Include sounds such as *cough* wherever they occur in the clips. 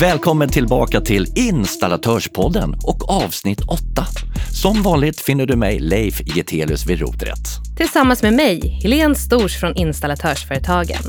Välkommen tillbaka till Installatörspodden och avsnitt 8. Som vanligt finner du mig, Leif Getelius, vid rodret. Tillsammans med mig, Helene Stors från Installatörsföretagen.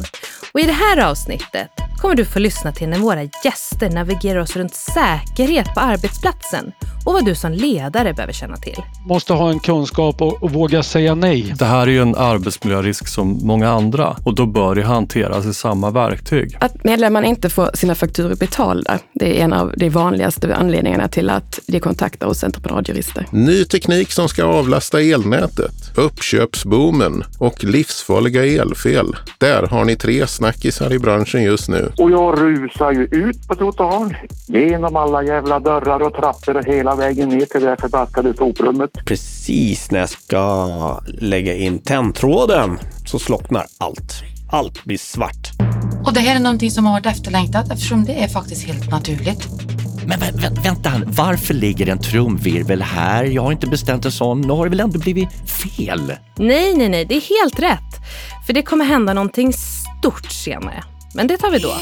Och I det här avsnittet kommer du få lyssna till när våra gäster navigerar oss runt säkerhet på arbetsplatsen och vad du som ledare behöver känna till. Måste ha en kunskap och, och våga säga nej. Det här är ju en arbetsmiljörisk som många andra och då bör det hanteras i samma verktyg. Att medlemmarna inte får sina fakturor betalda, det är en av de vanligaste anledningarna till att de kontaktar oss entreprenadjurister. Ny teknik som ska avlasta elnätet, uppköpsboomen och livsfarliga elfel. Där har ni tre snackisar i branschen just nu. Och jag rusar ju ut på trottoaren genom alla jävla dörrar och trappor och hela vägen ner till det förbaskade soprummet. Precis när jag ska lägga in tändtråden så slocknar allt. Allt blir svart. Och det här är någonting som har varit efterlängtat eftersom det är faktiskt helt naturligt. Men vä vä vänta, varför ligger en trumvirvel här? Jag har inte beställt en sån. Nu har det väl ändå blivit fel? Nej, nej, nej, det är helt rätt. För det kommer hända någonting stort senare. Men det tar vi då.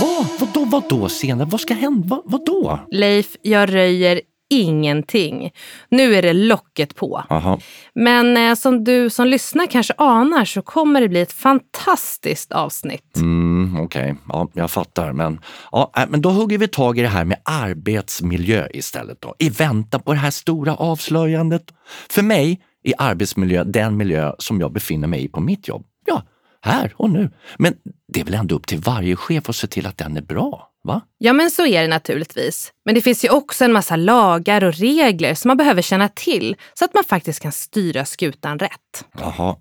Vad? Vadå, vadå senare? Vad ska hända? Vad, vadå? Leif, jag röjer ingenting. Nu är det locket på. Aha. Men eh, som du som lyssnar kanske anar så kommer det bli ett fantastiskt avsnitt. Mm, Okej, okay. ja, jag fattar. Men, ja, äh, men då hugger vi tag i det här med arbetsmiljö istället. Då, I väntan på det här stora avslöjandet. För mig är arbetsmiljö den miljö som jag befinner mig i på mitt jobb. Ja, här och nu. Men det är väl ändå upp till varje chef att se till att den är bra? Va? Ja, men så är det naturligtvis. Men det finns ju också en massa lagar och regler som man behöver känna till så att man faktiskt kan styra skutan rätt. Jaha,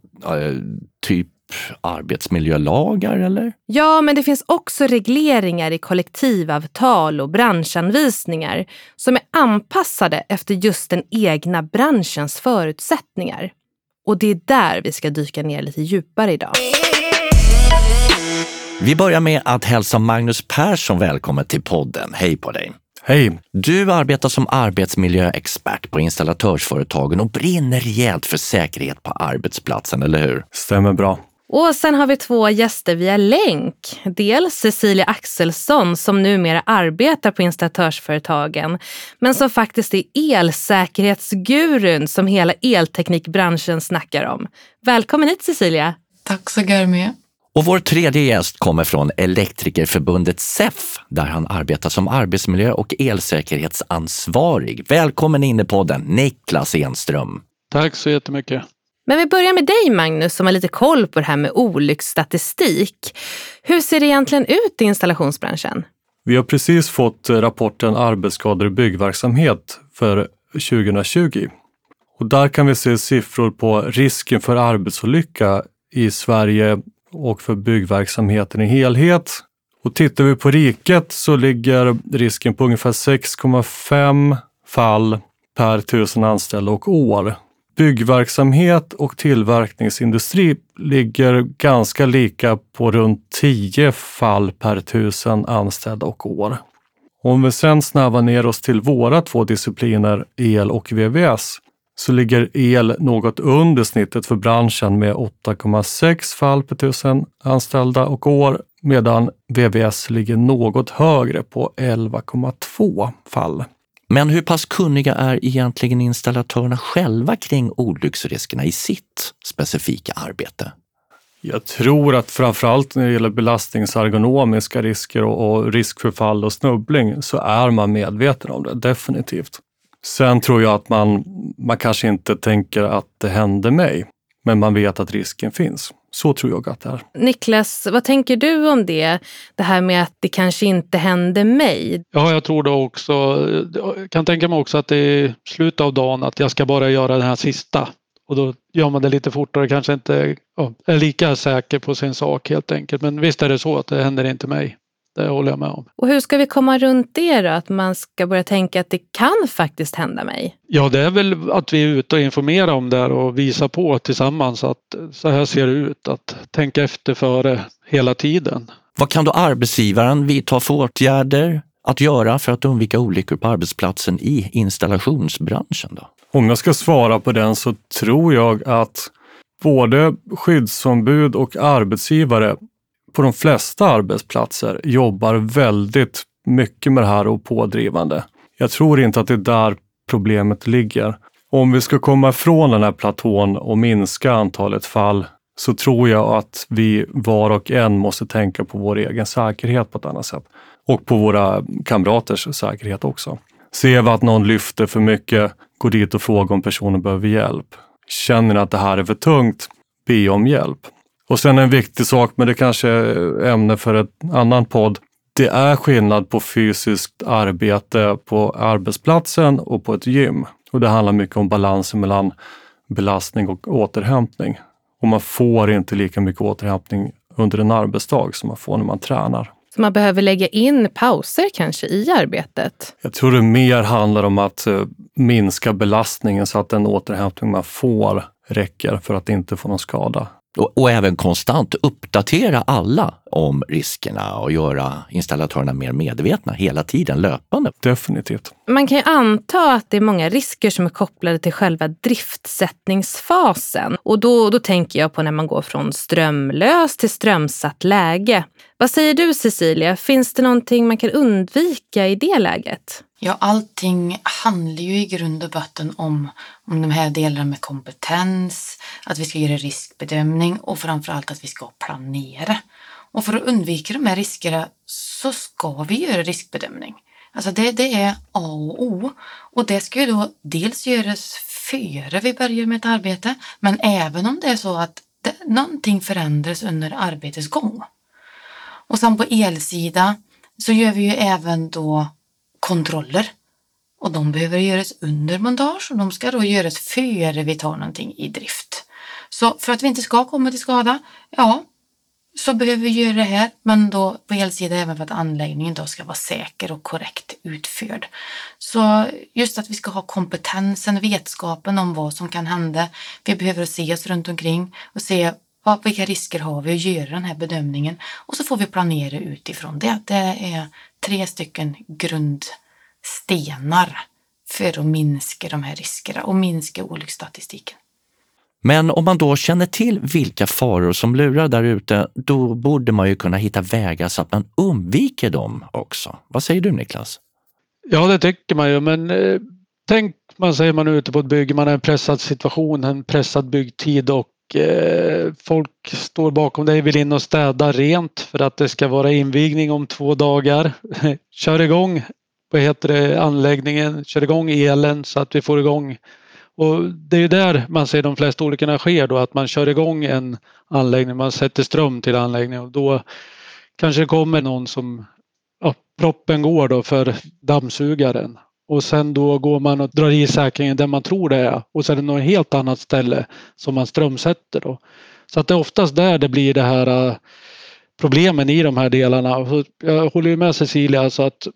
typ arbetsmiljölagar eller? Ja, men det finns också regleringar i kollektivavtal och branschanvisningar som är anpassade efter just den egna branschens förutsättningar. Och det är där vi ska dyka ner lite djupare idag. Vi börjar med att hälsa Magnus Persson välkommen till podden. Hej på dig! Hej! Du arbetar som arbetsmiljöexpert på installatörsföretagen och brinner rejält för säkerhet på arbetsplatsen, eller hur? Stämmer bra. Och sen har vi två gäster via länk. Dels Cecilia Axelsson som numera arbetar på installatörsföretagen men som faktiskt är elsäkerhetsgurun som hela elteknikbranschen snackar om. Välkommen hit Cecilia! Tack så mycket. Och vår tredje gäst kommer från Elektrikerförbundet SEF där han arbetar som arbetsmiljö och elsäkerhetsansvarig. Välkommen in i podden, Niklas Enström. Tack så jättemycket. Men vi börjar med dig Magnus som har lite koll på det här med olycksstatistik. Hur ser det egentligen ut i installationsbranschen? Vi har precis fått eh, rapporten Arbetsskador i byggverksamhet för 2020. Och där kan vi se siffror på risken för arbetsolycka i Sverige och för byggverksamheten i helhet. Och tittar vi på riket så ligger risken på ungefär 6,5 fall per tusen anställda och år. Byggverksamhet och tillverkningsindustri ligger ganska lika på runt 10 fall per tusen anställda och år. Om vi sedan snävar ner oss till våra två discipliner, el och VVS, så ligger el något under snittet för branschen med 8,6 fall per tusen anställda och år medan VVS ligger något högre på 11,2 fall. Men hur pass kunniga är egentligen installatörerna själva kring olycksriskerna i sitt specifika arbete? Jag tror att framförallt när det gäller belastningsergonomiska risker och, risk för fall och snubbling så är man medveten om det, definitivt. Sen tror jag att man, man kanske inte tänker att det hände mig, men man vet att risken finns. Så tror jag att det är. Niklas, vad tänker du om det? Det här med att det kanske inte hände mig. Ja, jag tror det också. Jag kan tänka mig också att det är slutet av dagen att jag ska bara göra den här sista. Och då gör man det lite fortare, kanske inte ja, är lika säker på sin sak helt enkelt. Men visst är det så att det händer inte mig. Det håller jag med om. Och hur ska vi komma runt det då? Att man ska börja tänka att det kan faktiskt hända mig? Ja, det är väl att vi är ute och informerar om det och visar på tillsammans att så här ser det ut. Att tänka efter före hela tiden. Vad kan då arbetsgivaren vidta för åtgärder att göra för att undvika olyckor på arbetsplatsen i installationsbranschen? Då? Om jag ska svara på den så tror jag att både skyddsombud och arbetsgivare på de flesta arbetsplatser jobbar väldigt mycket med det här och pådrivande. Jag tror inte att det är där problemet ligger. Om vi ska komma ifrån den här platån och minska antalet fall så tror jag att vi var och en måste tänka på vår egen säkerhet på ett annat sätt. Och på våra kamraters säkerhet också. Ser vi att någon lyfter för mycket, gå dit och fråga om personen behöver hjälp. Känner ni att det här är för tungt, be om hjälp. Och sen en viktig sak, men det kanske är ämne för en annan podd. Det är skillnad på fysiskt arbete på arbetsplatsen och på ett gym. Och det handlar mycket om balansen mellan belastning och återhämtning. Och man får inte lika mycket återhämtning under en arbetsdag som man får när man tränar. Så man behöver lägga in pauser kanske i arbetet? Jag tror det mer handlar om att eh, minska belastningen så att den återhämtning man får räcker för att inte få någon skada. Och, och, även konstant uppdatera alla om riskerna och göra installatörerna mer medvetna hela tiden, löpande. Definitivt. Man kan ju anta att det är många risker som är kopplade till själva driftsättningsfasen. Och då, då tänker jag på när man går från strömlös till strömsatt läge. Vad säger du Cecilia, finns det någonting man kan undvika i det läget? Ja, allting handlar ju i grund och botten om, om de här delarna med kompetens, att vi ska göra riskbedömning och framförallt att vi ska planera. Och för att undvika de här riskerna så ska vi göra riskbedömning. Alltså det, det är A och O. Och det ska ju då dels göras före vi börjar med ett arbete, men även om det är så att det, någonting förändras under arbetets gång. Och sen på elsida så gör vi ju även då kontroller. Och de behöver göras under montage och de ska då göras före vi tar någonting i drift. Så för att vi inte ska komma till skada, ja, så behöver vi göra det här, men då på helsida även för att anläggningen då ska vara säker och korrekt utförd. Så just att vi ska ha kompetensen, vetskapen om vad som kan hända. Vi behöver se oss runt omkring och se vad, vilka risker har vi och göra den här bedömningen och så får vi planera utifrån det. Det är tre stycken grund grundstenar för att minska de här riskerna och minska olycksstatistiken. Men om man då känner till vilka faror som lurar där ute, då borde man ju kunna hitta vägar så att man undviker dem också. Vad säger du Niklas? Ja, det tycker man ju, men eh, tänk man säger man är ute på ett bygge, man är i en pressad situation, en pressad byggtid och eh, folk står bakom dig, vill in och städa rent för att det ska vara invigning om två dagar. *laughs* Kör igång vad heter det, anläggningen, kör igång elen så att vi får igång och det är där man ser de flesta olyckorna sker då, att man kör igång en anläggning, man sätter ström till anläggningen och då kanske det kommer någon som, ja, proppen går då för dammsugaren och sen då går man och drar i säkringen där man tror det är och sen är det något helt annat ställe som man strömsätter då. Så att det är oftast där det blir det här äh, problemen i de här delarna. Jag håller med Cecilia, alltså att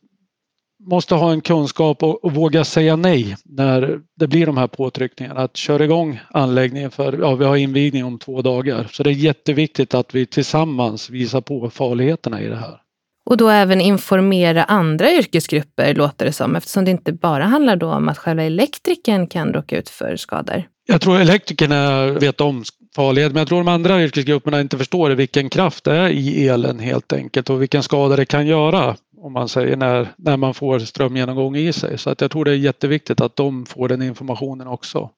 måste ha en kunskap och, och, våga säga nej när det blir de här påtryckningarna. Att köra igång anläggningen för ja, vi har invigning om två dagar. Så det är jätteviktigt att vi tillsammans visar på farligheterna i det här. Och då även informera andra yrkesgrupper låter det som eftersom det inte bara handlar då om att själva elektrikern kan råka ut för skador. Jag tror elektrikerna vet om farlighet men jag tror de andra yrkesgrupperna inte förstår vilken kraft det är i elen helt enkelt och vilken skada det kan göra om man säger när, när man får strömgenomgång i sig. Så att jag tror det är jätteviktigt att de får den informationen också.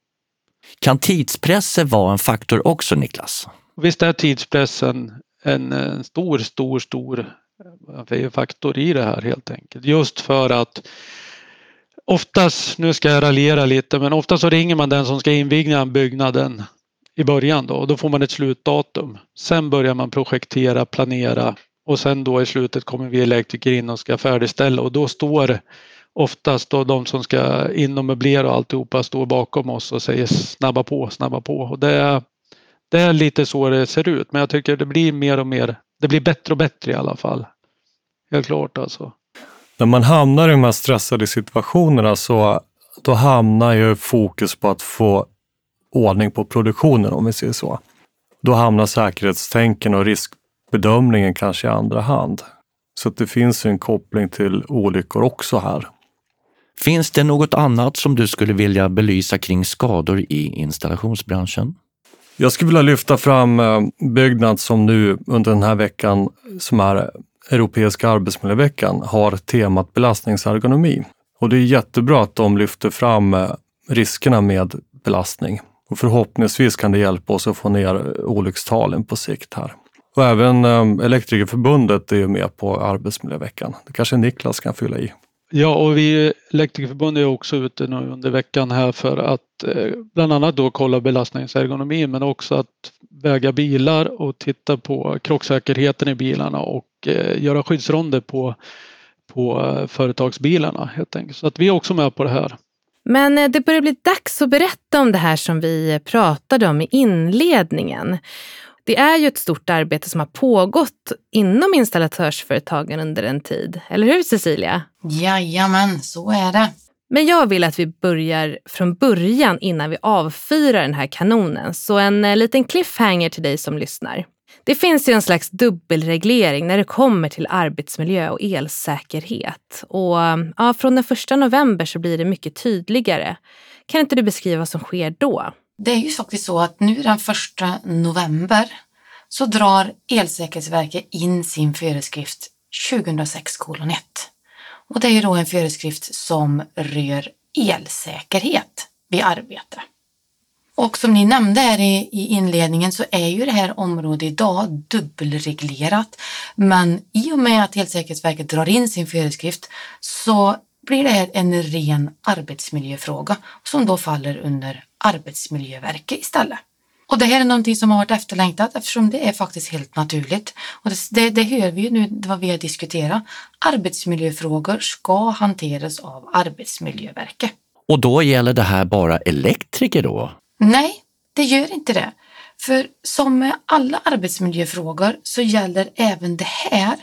Kan tidspressen vara en faktor också Niklas? Visst är tidspressen en, en stor, stor, stor eh, faktor i det här helt enkelt. Just för att oftast, nu ska jag raljera lite, men oftast så ringer man den som ska inviga byggnaden i början då och då får man ett slutdatum. Sen börjar man projektera, planera och sen då i slutet kommer vi elektriker in och ska färdigställa och då står oftast då de som ska in och möblera och alltihopa står bakom oss och säger snabba på, snabba på. Och det, är, det är lite så det ser ut men jag tycker det blir mer och mer, det blir bättre och bättre i alla fall. Helt klart alltså. När man hamnar i de här stressade situationerna så då hamnar ju fokus på att få ordning på produktionen om vi säger så. Då hamnar säkerhetstänken och risk riskbedömningen kanske i andra hand. Så det finns en koppling till olyckor också här. Finns det något annat som du skulle vilja belysa kring skador i installationsbranschen? Jag skulle vilja lyfta fram eh, Byggnads som nu under den här veckan, som är Europeiska arbetsmiljöveckan, har temat belastningsergonomi. Och det är jättebra att de lyfter fram eh, riskerna med belastning. Och förhoppningsvis kan det hjälpa oss att få ner olyckstalen på sikt här. Och även eh, Elektrikerförbundet är ju med på arbetsmiljöveckan. Det kanske Niklas kan fylla i. Ja, och vi Elektrikerförbundet är också ute nu under veckan här för att eh, bland annat då kolla belastningsergonomi men också att väga bilar och titta på krocksäkerheten i bilarna och eh, göra skyddsronder på, på eh, företagsbilarna helt enkelt. Så att vi är också med på det här. Men det börjar bli dags att berätta om det här som vi pratade om i inledningen. Det är ju ett stort arbete som har pågått inom installatörsföretagen under en tid. Eller hur Cecilia? Jajamän, så är det. Men jag vill att vi börjar från början innan vi avfyrar den här kanonen. Så en eh, liten cliffhanger till dig som lyssnar. Det finns ju en slags dubbelreglering när det kommer till arbetsmiljö och elsäkerhet. Och ja, från den första november så blir det mycket tydligare. Kan inte du beskriva vad som sker då? Det är ju faktiskt så att nu den 1 november så drar Elsäkerhetsverket in sin föreskrift 2006 1. Och det är ju då en föreskrift som rör elsäkerhet vid arbete. Och som ni nämnde här i, i inledningen så är ju det här området idag dubbelreglerat. Men i och med att Elsäkerhetsverket drar in sin föreskrift så blir det här en ren arbetsmiljöfråga som då faller under Arbetsmiljöverket istället. Och det här är någonting som har varit efterlängtat eftersom det är faktiskt helt naturligt. Och det, det, det hör vi ju nu vad vi har diskuterat. Arbetsmiljöfrågor ska hanteras av Arbetsmiljöverket. Och då gäller det här bara elektriker då? Nej, det gör inte det. För som med alla arbetsmiljöfrågor så gäller även det här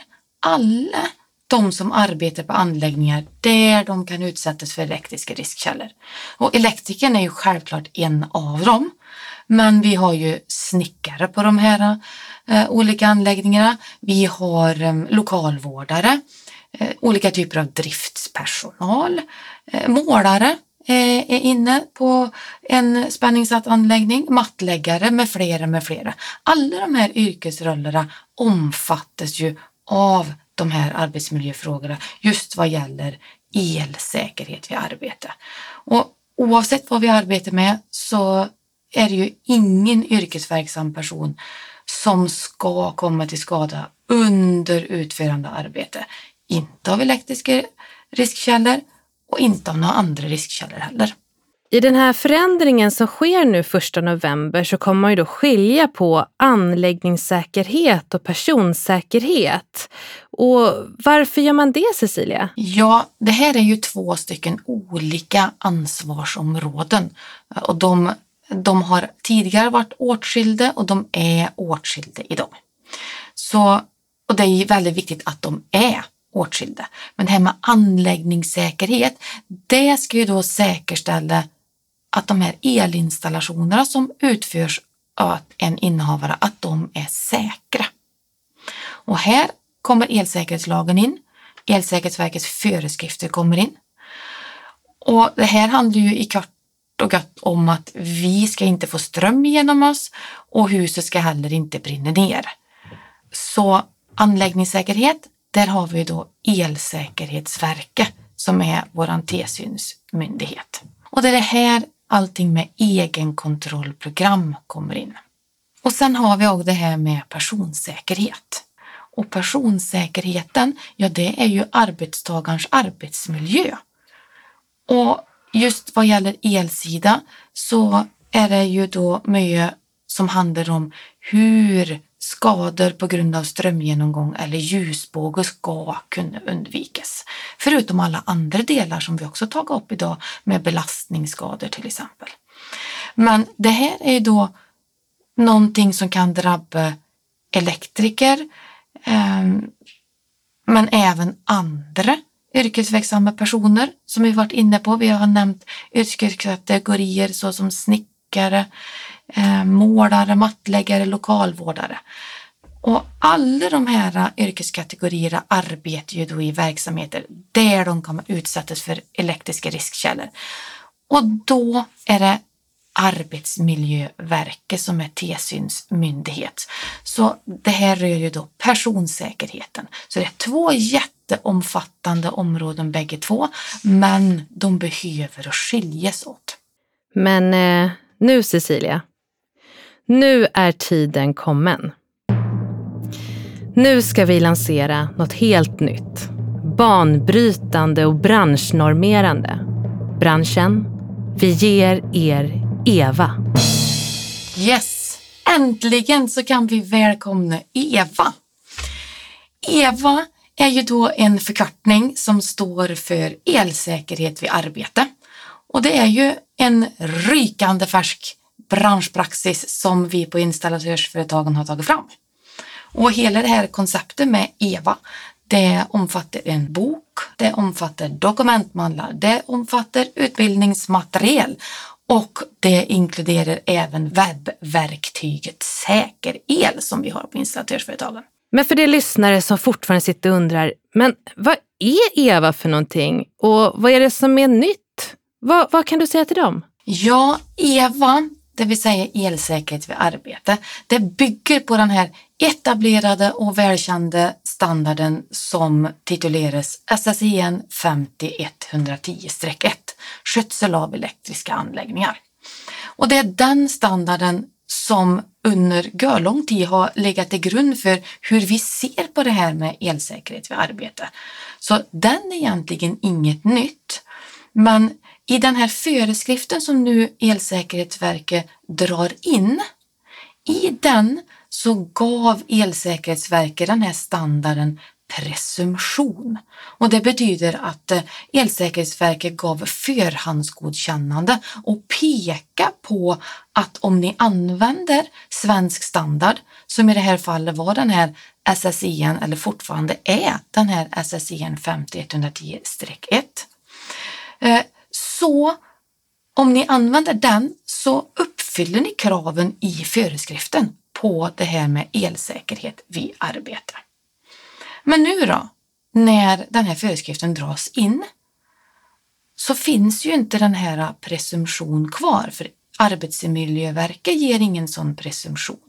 alla de som arbetar på anläggningar där de kan utsättas för elektriska riskkällor. Och elektrikern är ju självklart en av dem. Men vi har ju snickare på de här eh, olika anläggningarna. Vi har eh, lokalvårdare, eh, olika typer av driftspersonal, eh, målare eh, är inne på en spänningssatt anläggning, mattläggare med flera med flera. Alla de här yrkesrollerna omfattas ju av de här arbetsmiljöfrågorna just vad gäller elsäkerhet vid arbete. Och oavsett vad vi arbetar med så är det ju ingen yrkesverksam person som ska komma till skada under utförande arbete. Inte av elektriska riskkällor och inte av några andra riskkällor heller. I den här förändringen som sker nu 1 november så kommer man ju då skilja på anläggningssäkerhet och personsäkerhet. Och varför gör man det Cecilia? Ja, det här är ju två stycken olika ansvarsområden och de, de har tidigare varit åtskilda och de är åtskilda idag. Så, och det är väldigt viktigt att de är åtskilda. Men det här med anläggningssäkerhet, det ska ju då säkerställa att de här elinstallationerna som utförs av en innehavare, att de är säkra. Och här kommer elsäkerhetslagen in. Elsäkerhetsverkets föreskrifter kommer in. Och det här handlar ju i kort och gott om att vi ska inte få ström genom oss och huset ska heller inte brinna ner. Så anläggningssäkerhet, där har vi då Elsäkerhetsverket som är vår tillsynsmyndighet. Och det är det här allting med egenkontrollprogram kommer in. Och sen har vi också det här med personsäkerhet. Och personsäkerheten, ja det är ju arbetstagarens arbetsmiljö. Och just vad gäller elsida så är det ju då mycket som handlar om hur skador på grund av strömgenomgång eller ljusbåge ska kunna undvikas. Förutom alla andra delar som vi också tagit upp idag med belastningsskador till exempel. Men det här är då någonting som kan drabba elektriker ehm, men även andra yrkesverksamma personer som vi varit inne på. Vi har nämnt yrkeskategorier såsom snickare, Eh, målare, mattläggare, lokalvårdare. Och alla de här yrkeskategorierna arbetar ju då i verksamheter där de kommer utsättas för elektriska riskkällor. Och då är det Arbetsmiljöverket som är tillsynsmyndighet. Så det här rör ju då personsäkerheten. Så det är två jätteomfattande områden bägge två, men de behöver skiljas åt. Men eh, nu Cecilia, nu är tiden kommen. Nu ska vi lansera något helt nytt. Banbrytande och branschnormerande. Branschen, vi ger er Eva. Yes! Äntligen så kan vi välkomna Eva. Eva är ju då en förkortning som står för elsäkerhet vid arbete. Och det är ju en rykande färsk branschpraxis som vi på installatörsföretagen har tagit fram. Och hela det här konceptet med EVA, det omfattar en bok, det omfattar dokumentmallar, det omfattar utbildningsmaterial och det inkluderar även webbverktyget Säker el som vi har på installatörsföretagen. Men för de lyssnare som fortfarande sitter och undrar, men vad är EVA för någonting och vad är det som är nytt? Vad, vad kan du säga till dem? Ja, EVA, det vill säga elsäkerhet vid arbete, det bygger på den här etablerade och välkända standarden som tituleras SSIN 50110-1 skötsel av elektriska anläggningar. Och det är den standarden som under görlång tid har legat till grund för hur vi ser på det här med elsäkerhet vid arbete. Så den är egentligen inget nytt. Men i den här föreskriften som nu Elsäkerhetsverket drar in, i den så gav Elsäkerhetsverket den här standarden presumtion. Och det betyder att eh, Elsäkerhetsverket gav förhandsgodkännande och peka på att om ni använder svensk standard, som i det här fallet var den här SSIN, eller fortfarande är den här SSIN 50110-1, så om ni använder den så uppfyller ni kraven i föreskriften på det här med elsäkerhet vid arbete. Men nu då, när den här föreskriften dras in, så finns ju inte den här presumtion kvar, för Arbetsmiljöverket ger ingen sån presumtion.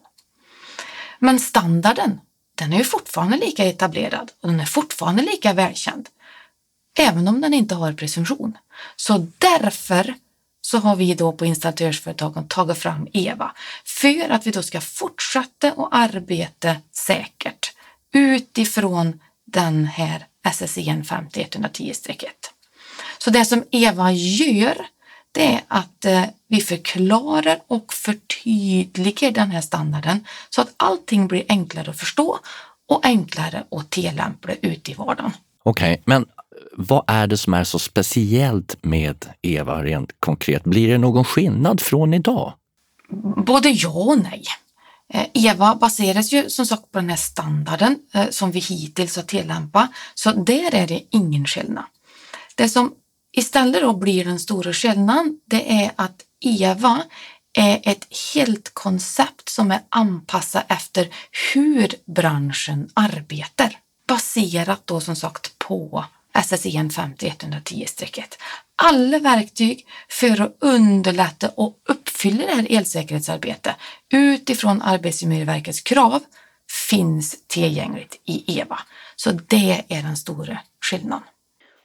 Men standarden, den är ju fortfarande lika etablerad och den är fortfarande lika välkänd även om den inte har presumtion. Så därför så har vi då på installatörsföretagen tagit fram EVA för att vi då ska fortsätta att arbeta säkert utifrån den här SSIN 5110-1. Så det som EVA gör det är att eh, vi förklarar och förtydligar den här standarden så att allting blir enklare att förstå och enklare att tillämpa ute i vardagen. Okej, okay, men vad är det som är så speciellt med Eva rent konkret? Blir det någon skillnad från idag? Både ja och nej. Eh, Eva baseras ju som sagt på den här standarden eh, som vi hittills har tillämpat, så där är det ingen skillnad. Det som istället då blir den stora skillnaden, det är att Eva är ett helt koncept som är anpassat efter hur branschen arbetar. Baserat då som sagt på SSEN 50110-1. Alla verktyg för att underlätta och uppfylla det här elsäkerhetsarbetet utifrån Arbetsmiljöverkets krav finns tillgängligt i EVA. Så det är den stora skillnaden.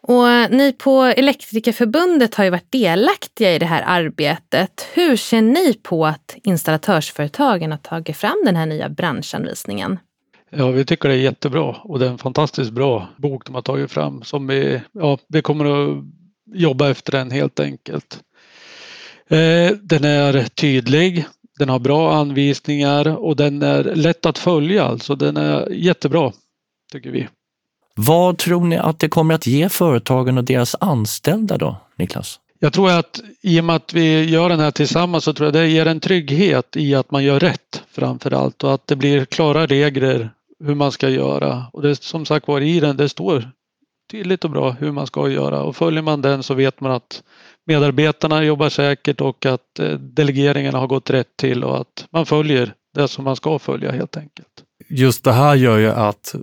Och ni på Elektrikerförbundet har ju varit delaktiga i det här arbetet. Hur ser ni på att installatörsföretagen har tagit fram den här nya branschanvisningen? Ja, vi tycker det är jättebra och det är en fantastiskt bra bok de har tagit fram som vi, ja, vi kommer att jobba efter den helt enkelt. Eh, den är tydlig, den har bra anvisningar och den är lätt att följa, alltså den är jättebra tycker vi. Vad tror ni att det kommer att ge företagen och deras anställda då, Niklas? Jag tror att i och med att vi gör den här tillsammans så tror jag det ger en trygghet i att man gör rätt framför allt och att det blir klara regler hur man ska göra. Och det som sagt var i den, det står tydligt och bra hur man ska göra och följer man den så vet man att medarbetarna jobbar säkert och att eh, delegeringarna har gått rätt till och att man följer det som man ska följa helt enkelt. Just det här gör ju att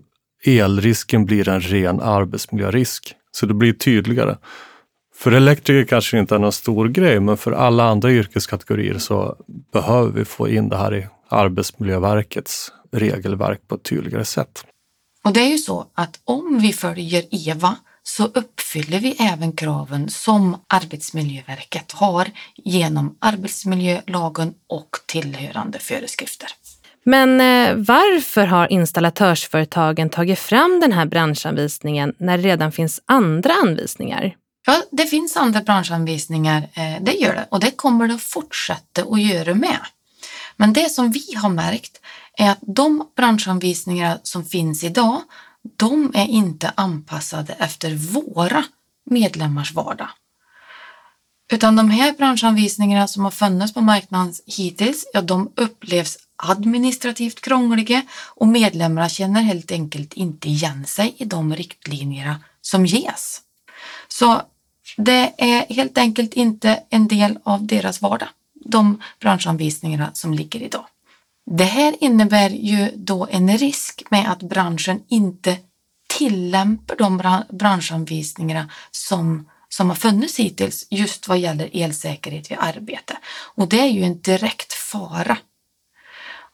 elrisken blir en ren arbetsmiljörisk, så det blir tydligare. För elektriker kanske inte är någon stor grej, men för alla andra yrkeskategorier så behöver vi få in det här i Arbetsmiljöverkets regelverk på ett tydligare sätt. Och det är ju så att om vi följer EVA så uppfyller vi även kraven som Arbetsmiljöverket har genom arbetsmiljölagen och tillhörande föreskrifter. Men eh, varför har installatörsföretagen tagit fram den här branschanvisningen när det redan finns andra anvisningar? Ja, det finns andra branschanvisningar, eh, det gör det och det kommer det att fortsätta att göra med. Men det som vi har märkt är att de branschanvisningar som finns idag, de är inte anpassade efter våra medlemmars vardag. Utan de här branschanvisningarna som har funnits på marknaden hittills, ja de upplevs administrativt krångliga och medlemmarna känner helt enkelt inte igen sig i de riktlinjerna som ges. Så det är helt enkelt inte en del av deras vardag, de branschanvisningarna som ligger idag. Det här innebär ju då en risk med att branschen inte tillämpar de branschanvisningarna som, som har funnits hittills just vad gäller elsäkerhet vid arbete. Och det är ju en direkt fara.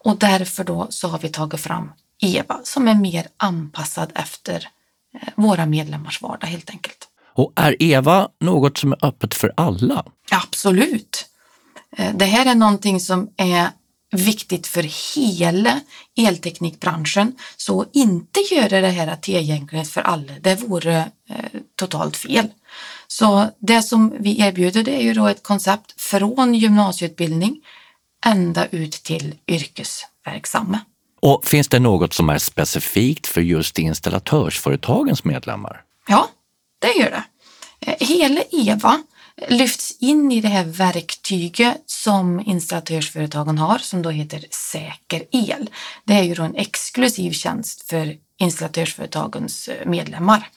Och därför då så har vi tagit fram EVA som är mer anpassad efter eh, våra medlemmars vardag helt enkelt. Och är EVA något som är öppet för alla? Absolut. Eh, det här är någonting som är viktigt för hela elteknikbranschen. Så inte göra det här tillgängligt för alla, det vore eh, totalt fel. Så det som vi erbjuder det är ju då ett koncept från gymnasieutbildning ända ut till yrkesverksamma. Och finns det något som är specifikt för just installatörsföretagens medlemmar? Ja, det gör det. Eh, hela EVA lyfts in i det här verktyget som installatörsföretagen har som då heter Säker el. Det är ju då en exklusiv tjänst för installatörsföretagens eh, medlemmar.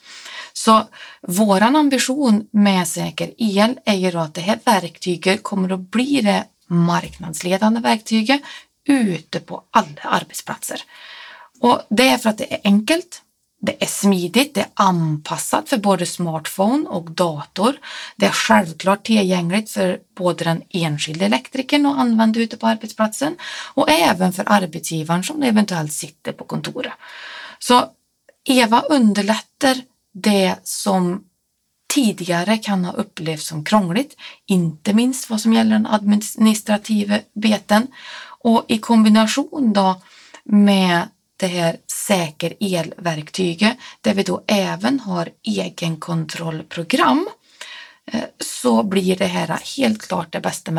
Så våran ambition med Säker el är ju då att det här verktyget kommer att bli det marknadsledande verktyget ute på alla arbetsplatser. Och det är för att det är enkelt, det är smidigt, det är anpassat för både smartphone och dator. Det är självklart tillgängligt för både den enskilde elektrikern och använda ute på arbetsplatsen och även för arbetsgivaren som eventuellt sitter på kontoret. Så EVA underlättar det som tidigare kan ha upplevts som krångligt, inte minst vad som gäller den administrativa beten och i kombination då med det här säker elverktyget där vi då även har egenkontrollprogram eh, så blir det här helt klart det bästa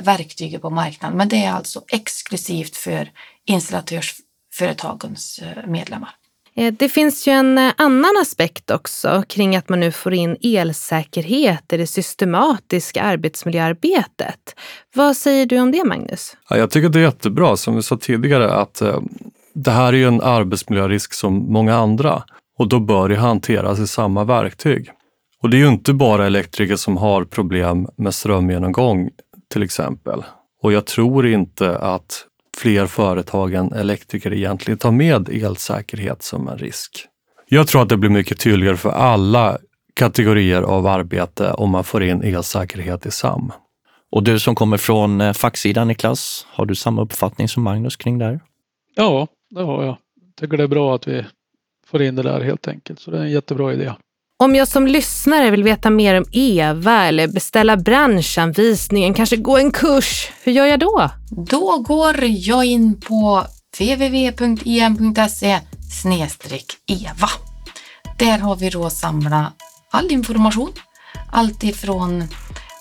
verktyget på marknaden. Men det är alltså exklusivt för installatörsföretagens eh, medlemmar. Eh, det finns ju en annan aspekt också kring att man nu får in elsäkerhet i det systematiska arbetsmiljöarbetet. Vad säger du om det, Magnus? Ja, jag tycker det är jättebra, som vi sa tidigare, att det här är ju en arbetsmiljörisk som många andra och då bör det hanteras i samma verktyg. Och det är ju inte bara elektriker som har problem med strömgenomgång till exempel. Och jag tror inte att fler företag än elektriker egentligen tar med elsäkerhet som en risk. Jag tror att det blir mycket tydligare för alla kategorier av arbete om man får in elsäkerhet i SAM. Och du som kommer från eh, facksidan Niklas, har du samma uppfattning som Magnus kring det här? Ja, det har jag. Tycker det är bra att vi får in det där helt enkelt. Så det är en jättebra idé. Om jag som lyssnare vill veta mer om EVA eller beställa branschanvisningen, kanske gå en kurs, hur gör jag då? Då går jag in på www.im.se eva. Där har vi då samlat all information. Allt ifrån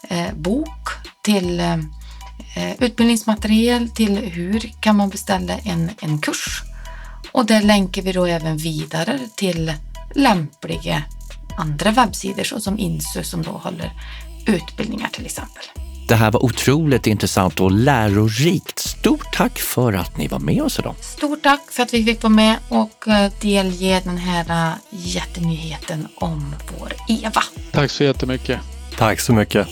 eh, bok till Eh, utbildningsmaterial till hur kan man beställa en, en kurs. Och där länkar vi då även vidare till lämpliga andra webbsidor såsom Insu som då håller utbildningar till exempel. Det här var otroligt intressant och lärorikt. Stort tack för att ni var med oss idag. Stort tack för att vi fick vara med och eh, delge den här eh, jättenyheten om vår EVA. Tack så jättemycket. Tack så mycket.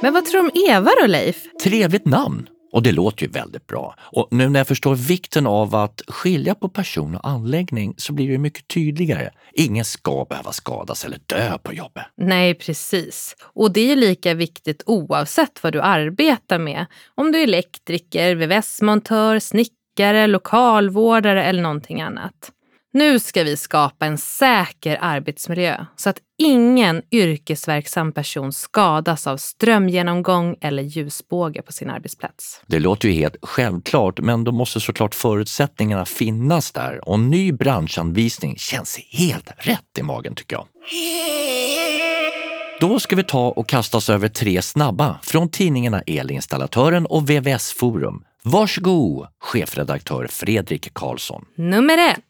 Men vad tror du om Eva då, Leif? Trevligt namn. Och det låter ju väldigt bra. Och nu när jag förstår vikten av att skilja på person och anläggning så blir det mycket tydligare. Ingen ska behöva skadas eller dö på jobbet. Nej, precis. Och det är lika viktigt oavsett vad du arbetar med. Om du är elektriker, VVS-montör, snickare, lokalvårdare eller någonting annat. Nu ska vi skapa en säker arbetsmiljö så att ingen yrkesverksam person skadas av strömgenomgång eller ljusbåge på sin arbetsplats. Det låter ju helt självklart, men då måste såklart förutsättningarna finnas där och ny branschanvisning känns helt rätt i magen tycker jag. Då ska vi ta och kasta oss över tre snabba från tidningarna Elinstallatören och VVS Forum. Varsågod, chefredaktör Fredrik Karlsson. Nummer ett.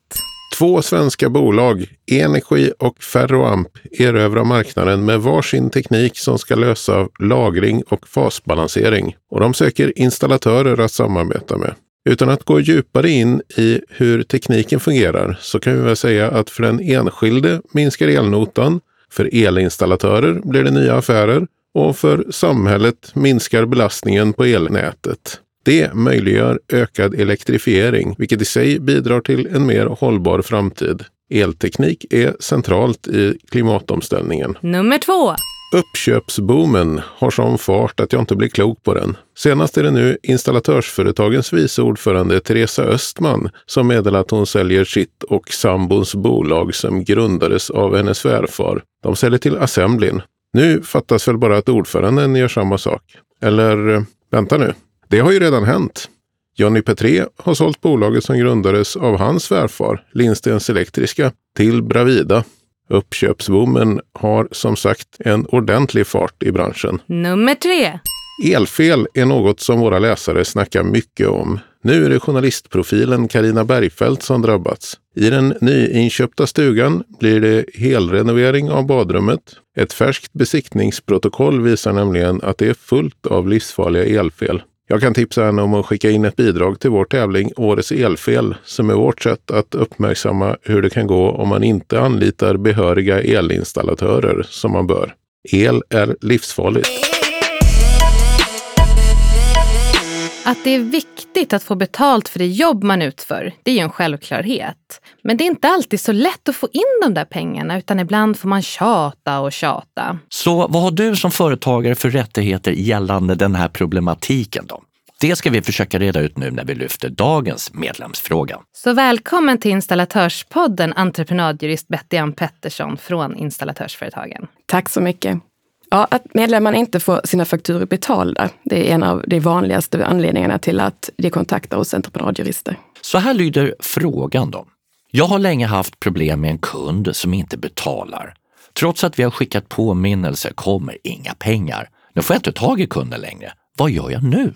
Två svenska bolag, Energi och Ferroamp, erövrar marknaden med varsin teknik som ska lösa lagring och fasbalansering. Och de söker installatörer att samarbeta med. Utan att gå djupare in i hur tekniken fungerar så kan vi väl säga att för den enskilde minskar elnotan, för elinstallatörer blir det nya affärer och för samhället minskar belastningen på elnätet. Det möjliggör ökad elektrifiering, vilket i sig bidrar till en mer hållbar framtid. Elteknik är centralt i klimatomställningen. Nummer två. Uppköpsboomen har sån fart att jag inte blir klok på den. Senast är det nu installatörsföretagens vice ordförande Teresa Östman som meddelar att hon säljer sitt och sambons bolag som grundades av hennes svärfar. De säljer till Assemblin. Nu fattas väl bara att ordföranden gör samma sak. Eller, eh, vänta nu. Det har ju redan hänt. Johnny Petré har sålt bolaget som grundades av hans svärfar, Lindstens Elektriska, till Bravida. Uppköpsboomen har som sagt en ordentlig fart i branschen. Nummer tre. Elfel är något som våra läsare snackar mycket om. Nu är det journalistprofilen Karina Bergfeldt som drabbats. I den nyinköpta stugan blir det helrenovering av badrummet. Ett färskt besiktningsprotokoll visar nämligen att det är fullt av livsfarliga elfel. Jag kan tipsa henne om att skicka in ett bidrag till vår tävling Årets elfel som är vårt sätt att uppmärksamma hur det kan gå om man inte anlitar behöriga elinstallatörer som man bör. El är livsfarligt. Att det är viktigt att få betalt för det jobb man utför, det är ju en självklarhet. Men det är inte alltid så lätt att få in de där pengarna utan ibland får man tjata och tjata. Så vad har du som företagare för rättigheter gällande den här problematiken då? Det ska vi försöka reda ut nu när vi lyfter dagens medlemsfråga. Så välkommen till Installatörspodden entreprenadjurist Betty Ann Pettersson från Installatörsföretagen. Tack så mycket. Ja, att medlemmarna inte får sina fakturor betalda, det är en av de vanligaste anledningarna till att de kontaktar oss entreprenadjurister. Så här lyder frågan då. Jag har länge haft problem med en kund som inte betalar. Trots att vi har skickat påminnelser kommer inga pengar. Nu får jag inte tag i kunden längre. Vad gör jag nu?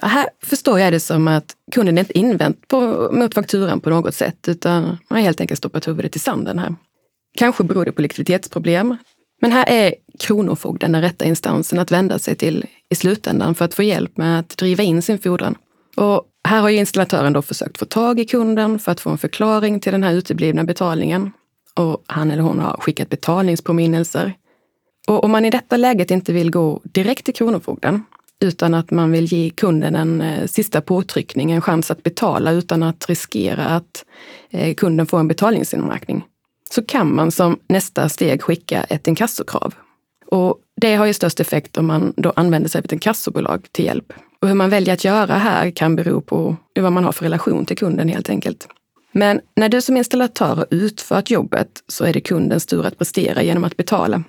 Ja, här förstår jag det som att kunden inte invänt på, mot fakturan på något sätt, utan man har helt enkelt stoppat huvudet i sanden här. Kanske beror det på likviditetsproblem, men här är Kronofogden den rätta instansen att vända sig till i slutändan för att få hjälp med att driva in sin fordran. Och här har ju installatören då försökt få tag i kunden för att få en förklaring till den här uteblivna betalningen. Och han eller hon har skickat betalningspåminnelser. Och om man i detta läget inte vill gå direkt till Kronofogden utan att man vill ge kunden en eh, sista påtryckning, en chans att betala utan att riskera att eh, kunden får en betalningsinmärkning, så kan man som nästa steg skicka ett inkassokrav. Och det har ju störst effekt om man då använder sig av ett inkassobolag till hjälp. Och hur man väljer att göra här kan bero på vad man har för relation till kunden helt enkelt. Men när du som installatör har utfört jobbet så är det kundens tur att prestera genom att betala.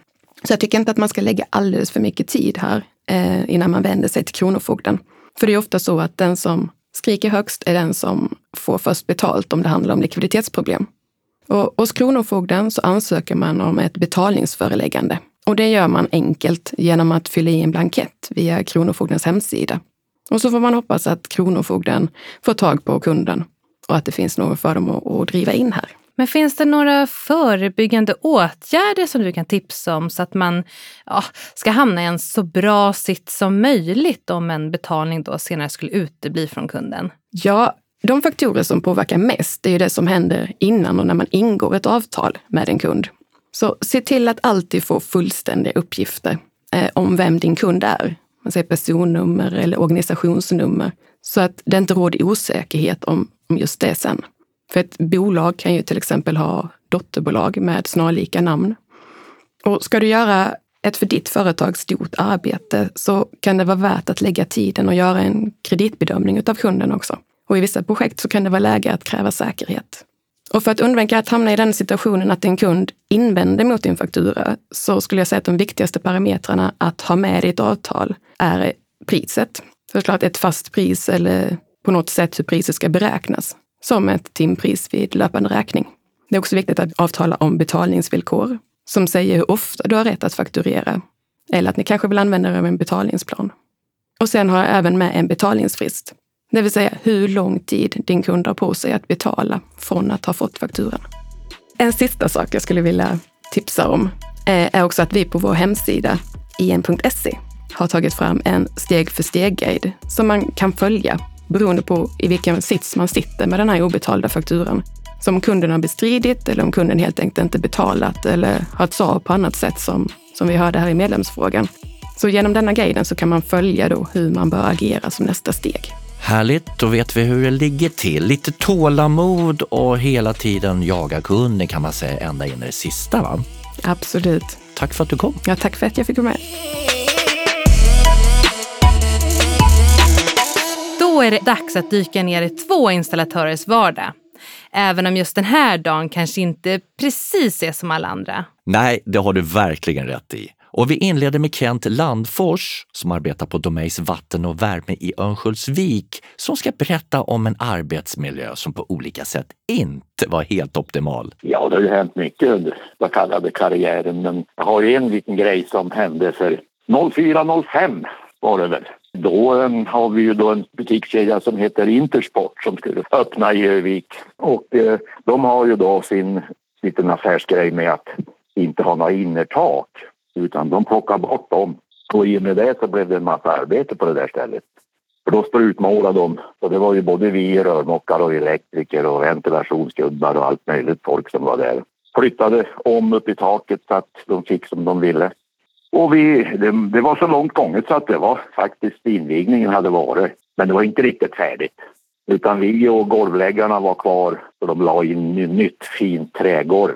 Så jag tycker inte att man ska lägga alldeles för mycket tid här eh, innan man vänder sig till Kronofogden. För det är ofta så att den som skriker högst är den som får först betalt om det handlar om likviditetsproblem. Och hos Kronofogden så ansöker man om ett betalningsföreläggande. Och det gör man enkelt genom att fylla i en blankett via Kronofogdens hemsida. Och så får man hoppas att Kronofogden får tag på kunden och att det finns något för dem att, att driva in här. Men finns det några förebyggande åtgärder som du kan tipsa om så att man ja, ska hamna i en så bra sitt som möjligt om en betalning då senare skulle utebli från kunden? Ja, de faktorer som påverkar mest är ju det som händer innan och när man ingår ett avtal med en kund. Så se till att alltid få fullständiga uppgifter eh, om vem din kund är. man säger personnummer eller organisationsnummer. Så att det inte råder osäkerhet om, om just det sen. För ett bolag kan ju till exempel ha dotterbolag med snarlika namn. Och ska du göra ett för ditt företag stort arbete så kan det vara värt att lägga tiden och göra en kreditbedömning av kunden också. Och i vissa projekt så kan det vara läge att kräva säkerhet. Och för att undvika att hamna i den situationen att en kund invänder mot din faktura så skulle jag säga att de viktigaste parametrarna att ha med i ett avtal är priset. Såklart ett fast pris eller på något sätt hur priset ska beräknas, som ett timpris vid löpande räkning. Det är också viktigt att avtala om betalningsvillkor som säger hur ofta du har rätt att fakturera eller att ni kanske vill använda er av en betalningsplan. Och sen har jag även med en betalningsfrist, det vill säga hur lång tid din kund har på sig att betala från att ha fått fakturan. En sista sak jag skulle vilja tipsa om eh, är också att vi på vår hemsida en.se, har tagit fram en steg för steg-guide som man kan följa beroende på i vilken sits man sitter med den här obetalda fakturan. Så om kunden har bestridit eller om kunden helt enkelt inte betalat eller har ett svar på annat sätt som, som vi hörde här i medlemsfrågan. Så genom denna guiden så kan man följa då hur man bör agera som nästa steg. Härligt, då vet vi hur det ligger till. Lite tålamod och hela tiden jaga kunden kan man säga ända in i det sista va? Absolut. Tack för att du kom. Ja, tack för att jag fick vara med. Då är det dags att dyka ner i två installatörers vardag. Även om just den här dagen kanske inte precis är som alla andra. Nej, det har du verkligen rätt i. Och vi inleder med Kent Landfors som arbetar på Domeys Vatten och Värme i Örnsköldsvik som ska berätta om en arbetsmiljö som på olika sätt inte var helt optimal. Ja, det har ju hänt mycket under vad kallade karriären, men jag har ju en liten grej som hände för 04.05 var det väl. Då um, har vi ju då en butikskedja som heter Intersport som skulle öppna i Övik och uh, de har ju då sin liten affärsgrej med att inte ha några innertak utan de plockade bort dem. Och i och med det så blev det en massa arbete på det där stället. För då sprutmålade de. Och det var ju både vi rörmokare och elektriker och ventilationsgubbar och allt möjligt folk som var där. Flyttade om upp i taket så att de fick som de ville. Och vi, det, det var så långt gånget så att det var faktiskt invigningen hade varit. Men det var inte riktigt färdigt. Utan vi och golvläggarna var kvar och de la in nytt fint trägolv.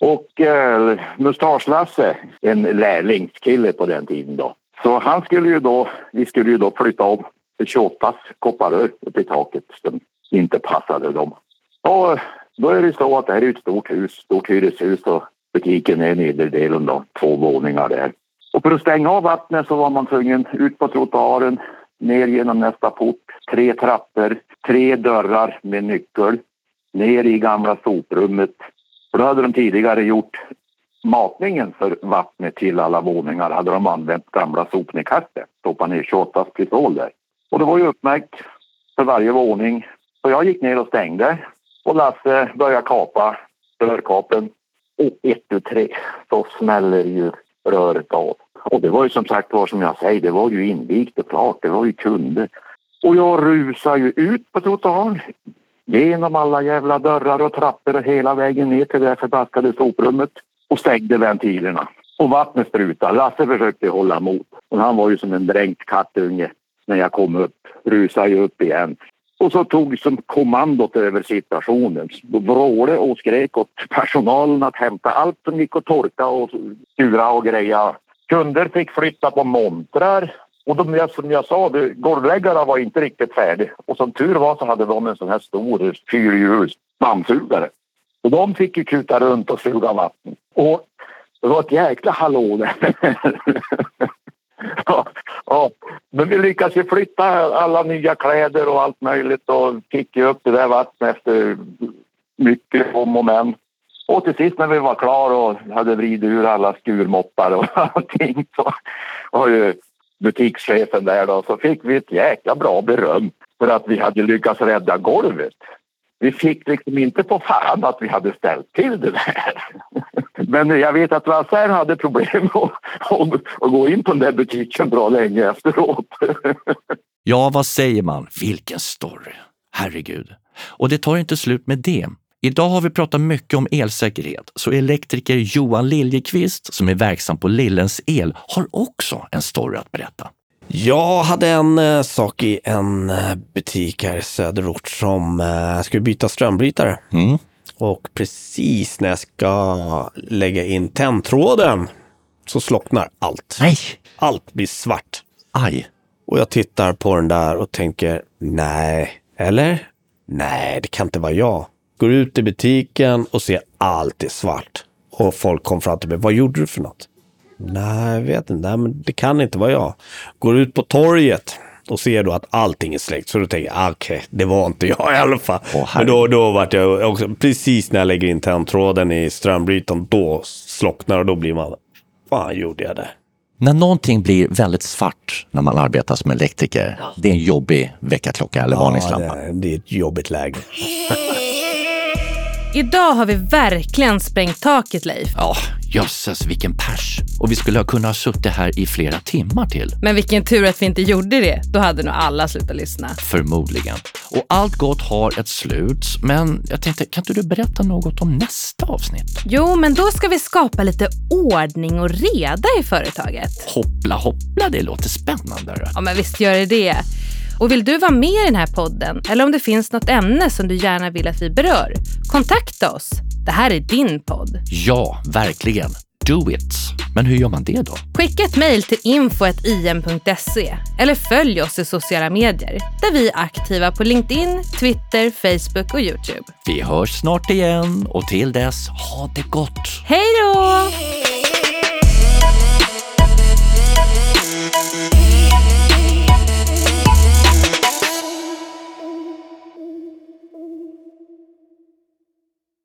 Och eh, Mustasch-Lasse, en lärlingskille på den tiden då. Så han skulle ju då, vi skulle ju då flytta om 28 kopparrör upp i taket som inte passade dem. Och eh, då är det så att det här är ett stort hus, stort hyreshus och butiken är i nederdelen då, två våningar där. Och för att stänga av vattnet så var man tvungen ut på trottoaren, ner genom nästa port, tre trappor, tre dörrar med nyckel, ner i gamla soprummet, för då hade de tidigare gjort matningen för vattnet till alla våningar hade de använt gamla sopnedkastet. Stoppat ner 28 pistol där. Och det var ju uppmärkt för varje våning. Så jag gick ner och stängde och Lasse började kapa rörkapen. Och ett, tu, tre så smäller ju röret av. Och det var ju som sagt var som jag säger, det var ju invigt och klart, det var ju kunder. Och jag rusar ju ut på trottoaren genom alla jävla dörrar och trappor och hela vägen ner till det förbaskade soprummet och stängde ventilerna. Och vattnet sprutade. Lasse försökte hålla emot. Och han var ju som en dränkt kattunge när jag kom upp. Rusade ju upp igen. Och så tog som kommandot över situationen. Vrålade och skrek åt personalen att hämta allt som gick att torka och skura och greja. Kunder fick flytta på montrar och de, som jag sa, golvläggarna var inte riktigt färdiga. Och som tur var så hade de en sån här stor fyrhjuls dammsugare. Och de fick ju kuta runt och suga vatten. Och det var ett jäkla hallå där. *laughs* ja, ja. Men vi lyckades ju flytta alla nya kläder och allt möjligt och fick ju upp det där vattnet efter mycket om och men. Och till sist när vi var klara och hade vridit ur alla skurmoppar och *laughs* allting så var ju butikschefen där då, så fick vi ett jäkla bra beröm för att vi hade lyckats rädda golvet. Vi fick liksom inte på fan att vi hade ställt till det där. *laughs* Men jag vet att Lasse hade problem *laughs* att, att, gå in på den där butiken bra länge efteråt. *laughs* Ja, vad säger man? Vilken story! Herregud. Och det tar inte slut med det. Idag har vi pratat mycket om elsäkerhet, så elektriker Johan Liljekvist som är verksam på Lillens El har också en story att berätta. Jag hade en eh, sak i en eh, butik här i söderort som eh, skulle byta strömbrytare. Mm. Och precis när jag ska lägga in tändtråden så slocknar allt. Nej! Allt blir svart. Aj! Och jag tittar på den där och tänker, nej, eller? Nej, det kan inte vara jag. Går ut i butiken och ser allt är svart. Och folk kommer fram till mig, vad gjorde du för något? Nej, jag vet inte, nej, men det kan inte vara jag. Går ut på torget och ser då att allting är släckt. Så då tänker jag, ah, okej, det var inte jag i alla fall. Åh, men då, då vart jag också, precis när jag lägger in tändtråden i strömbrytaren, då slocknar och då blir man, fan gjorde jag det? När någonting blir väldigt svart när man arbetar som elektriker, det är en jobbig väckarklocka eller varningslampa. det, det är ett jobbigt läge. *laughs* Idag har vi verkligen sprängt taket Leif. Ja, jösses vilken pers. Och vi skulle ha kunnat ha suttit här i flera timmar till. Men vilken tur att vi inte gjorde det. Då hade nog alla slutat lyssna. Förmodligen. Och allt gott har ett slut. Men jag tänkte, kan inte du berätta något om nästa avsnitt? Jo, men då ska vi skapa lite ordning och reda i företaget. Hoppla hoppla, det låter spännande. Ja, men visst gör det det. Och vill du vara med i den här podden eller om det finns något ämne som du gärna vill att vi berör, kontakta oss. Det här är din podd. Ja, verkligen. Do it. Men hur gör man det då? Skicka ett mejl till info.im.se eller följ oss i sociala medier där vi är aktiva på LinkedIn, Twitter, Facebook och Youtube. Vi hörs snart igen och till dess, ha det gott! Hej då!